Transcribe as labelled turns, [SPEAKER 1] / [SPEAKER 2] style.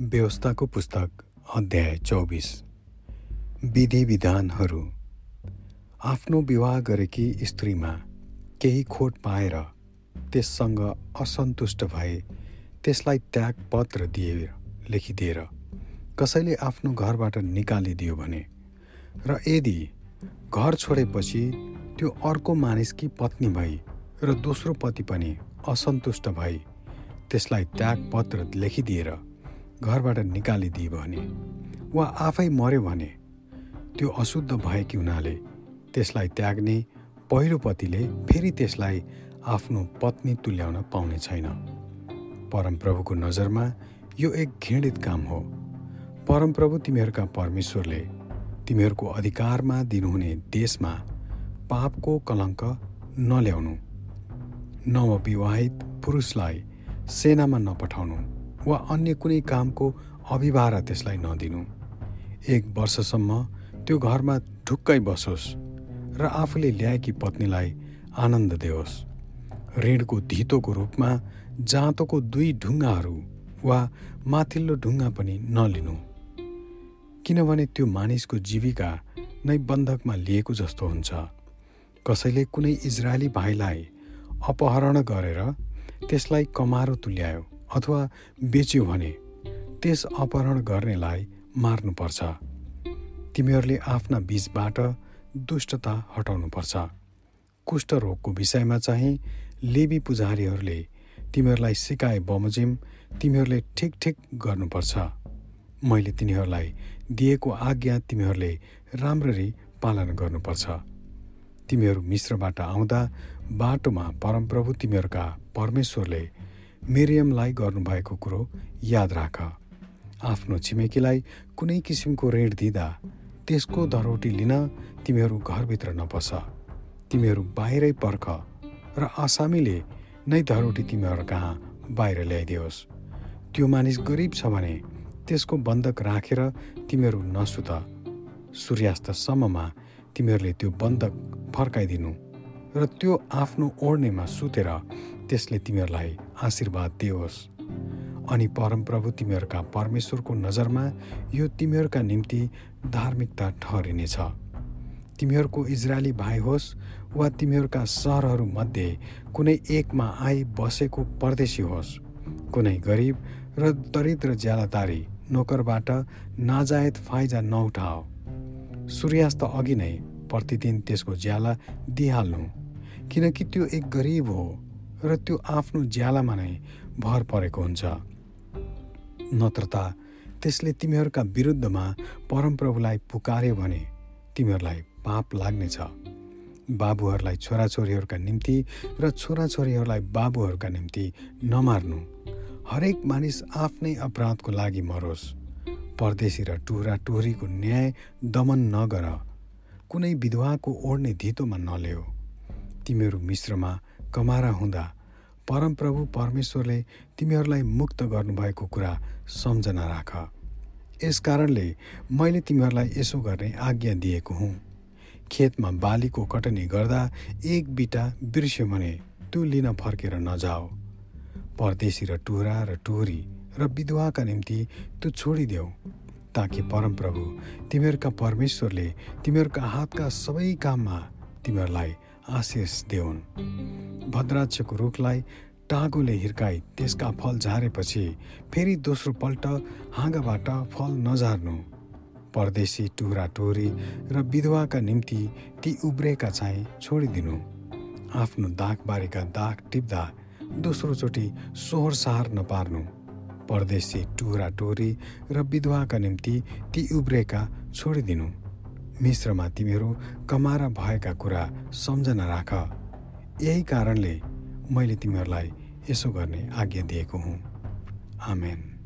[SPEAKER 1] व्यवस्थाको पुस्तक अध्याय चौबिस। विधि विधानहरू। आफ्नो विवाह गरेकी स्त्रीमा केही खोट पाएर त्यससँग असन्तुष्ट भए त्यसलाई त्यागपत्र दिए लेखिदिएर कसैले आफ्नो घरबाट निकालिदियो भने। र यदि घर छोडेपछि त्यो अर्को मानिसकी पत्नी भई र दोस्रो पति पनि असन्तुष्ट भई त्यसलाई त्यागपत्र लेखिदिएर घरबाट निकालिदिए भने वा आफै मर्यो भने त्यो अशुद्ध भएकी हुनाले त्यसलाई त्याग्ने पहिलो पतिले फेरि त्यसलाई आफ्नो पत्नी तुल्याउन पाउने छैन। परमप्रभुको नजरमा यो एक घृणित काम हो। परमप्रभु तिमीहरूका परमेश्वरले तिमीहरूको अधिकारमा दिनुहुने देशमा पापको कलङ्क नल्याउनु। नवविवाहित पुरुषलाई सेनामा नपठाउनु। वा अन्य कुनै कामको अभिभारा त्यसलाई नदिनु। एक वर्षसम्म त्यो घरमा ढुक्कै बसोस् र आफूले ल्याएकी पत्नीलाई आनन्द देओस्। ऋणको धितोको रूपमा जाँतोको दुई ढुङ्गाहरू वा माथिल्लो ढुङ्गा पनि नलिनु। किनभने त्यो मानिसको जीविका नै बन्धकमा लिएको जस्तो हुन्छ। कसैले कुनै इजरायली भाइलाई अपहरण गरेर त्यसलाई कमारो तुल्यायो। अथवा बेच्यो भने त्यस अपहरण गर्नेलाई मार्नुपर्छ। तिमीहरूले आफ्ना बीचबाट दुष्टता हटाउनुपर्छ। कुष्ठरोगको विषयमा चाहिँ लेबी पुजारीहरूले तिमीहरूलाई सिकाए बमोजिम तिमीहरूले ठिक ठिक गर्नुपर्छ। मैले तिनीहरूलाई दिएको आज्ञा तिमीहरूले राम्ररी पालन गर्नुपर्छ। तिमीहरू मिश्रबाट आउँदा बाटोमा परमप्रभु तिमीहरूका परमेश्वरले मिरियमलाई गर्नुभएको कुरो याद राख। आफ्नो छिमेकीलाई कुनै किसिमको ऋण दिँदा त्यसको धरोटी लिन तिमीहरू घरभित्र नपस। तिमीहरू बाहिरै पर्ख र आसामीले नै धरोटी तिमीहरू कहाँ बाहिर ल्याइदियोस्। त्यो मानिस गरिब छ भने त्यसको बन्धक राखेर तिमीहरू नसुत। सूर्यास्तसम्ममा तिमीहरूले त्यो बन्धक फर्काइदिनु र त्यो आफ्नो ओढ्नेमा सुतेर त्यसले तिमीहरूलाई आशीर्वाद दियोस्। अनि परमप्रभु तिमीहरूका परमेश्वरको नजरमा यो तिमीहरूका निम्ति धार्मिकता ठहरिनेछ। तिमीहरूको इजरायली भाइ होस् वा तिमीहरूका सहरहरूमध्ये कुनै एकमा आई बसेको परदेशी होस्। कुनै गरिब र दरिद्र ज्यालादारी नोकरबाट नाजायत फाइजा नउठाओ। सूर्यास्त अघि नै प्रतिदिन त्यसको ज्याला दिइहाल्नु किनकि त्यो एक गरिब हो। र त्यो आफ्नो ज्यालामा नै भर परेको हुन्छ। नत्र त त्यसले तिमीहरूका विरुद्धमा परमप्रभुलाई पुकार्यो भने तिमीहरूलाई पाप लाग्नेछ। बाबुहरूलाई छोराछोरीहरूका निम्ति र छोराछोरीहरूलाई बाबुहरूका निम्ति नमार्नु। हरेक मानिस आफ्नै अपराधको लागि मरोस्। परदेशी र टुरा टुहरीको न्याय दमन नगर। कुनै विधवाको ओढ्ने धितोमा नल्याऊ तिमीहरू मिश्रमा कमारा हुँदा परमप्रभु परमेश्वरले तिमीहरूलाई मुक्त गर्नुभएको कुरा सम्झना राख। यस कारणले मैले तिमीहरूलाई यसो गर्ने आज्ञा दिएको हुँ। खेतमा बालीको कटनी गर्दा एक बिटा बिर्स्यो भने त्यो लिन फर्केर नजाओ परदेशी र टुरा र टुरी र विधवाका निम्ति त्यो छोडिदेऊ ताकि परमप्रभु तिमीहरूका परमेश्वरले तिमीहरूका हातका सबै काममा तिमीहरूलाई आशिष देऊन् भद्राक्षको रुखलाई टागोले हिर्काई त्यसका फल झारेपछि फेरि दोस्रो पल्ट हाँगाबाट फल नझार्नु। परदेशी टुरा टोरी र विधवाका निम्ति ती उब्रेका चाहिँ छोडिदिनु। आफ्नो दागबारीका दाग टिप्दा दोस्रोचोटि सोहोर सहार नपार्नु। परदेशी टुरा टोरी र विधवाका निम्ति ती उब्रेका छोडिदिनु। मिश्रमा तिमीहरू कमारा भएका कुरा सम्झना राख। यही कारणले मैले तिमीहरूलाई यसो गर्ने आज्ञा दिएको हुँ। आमेन।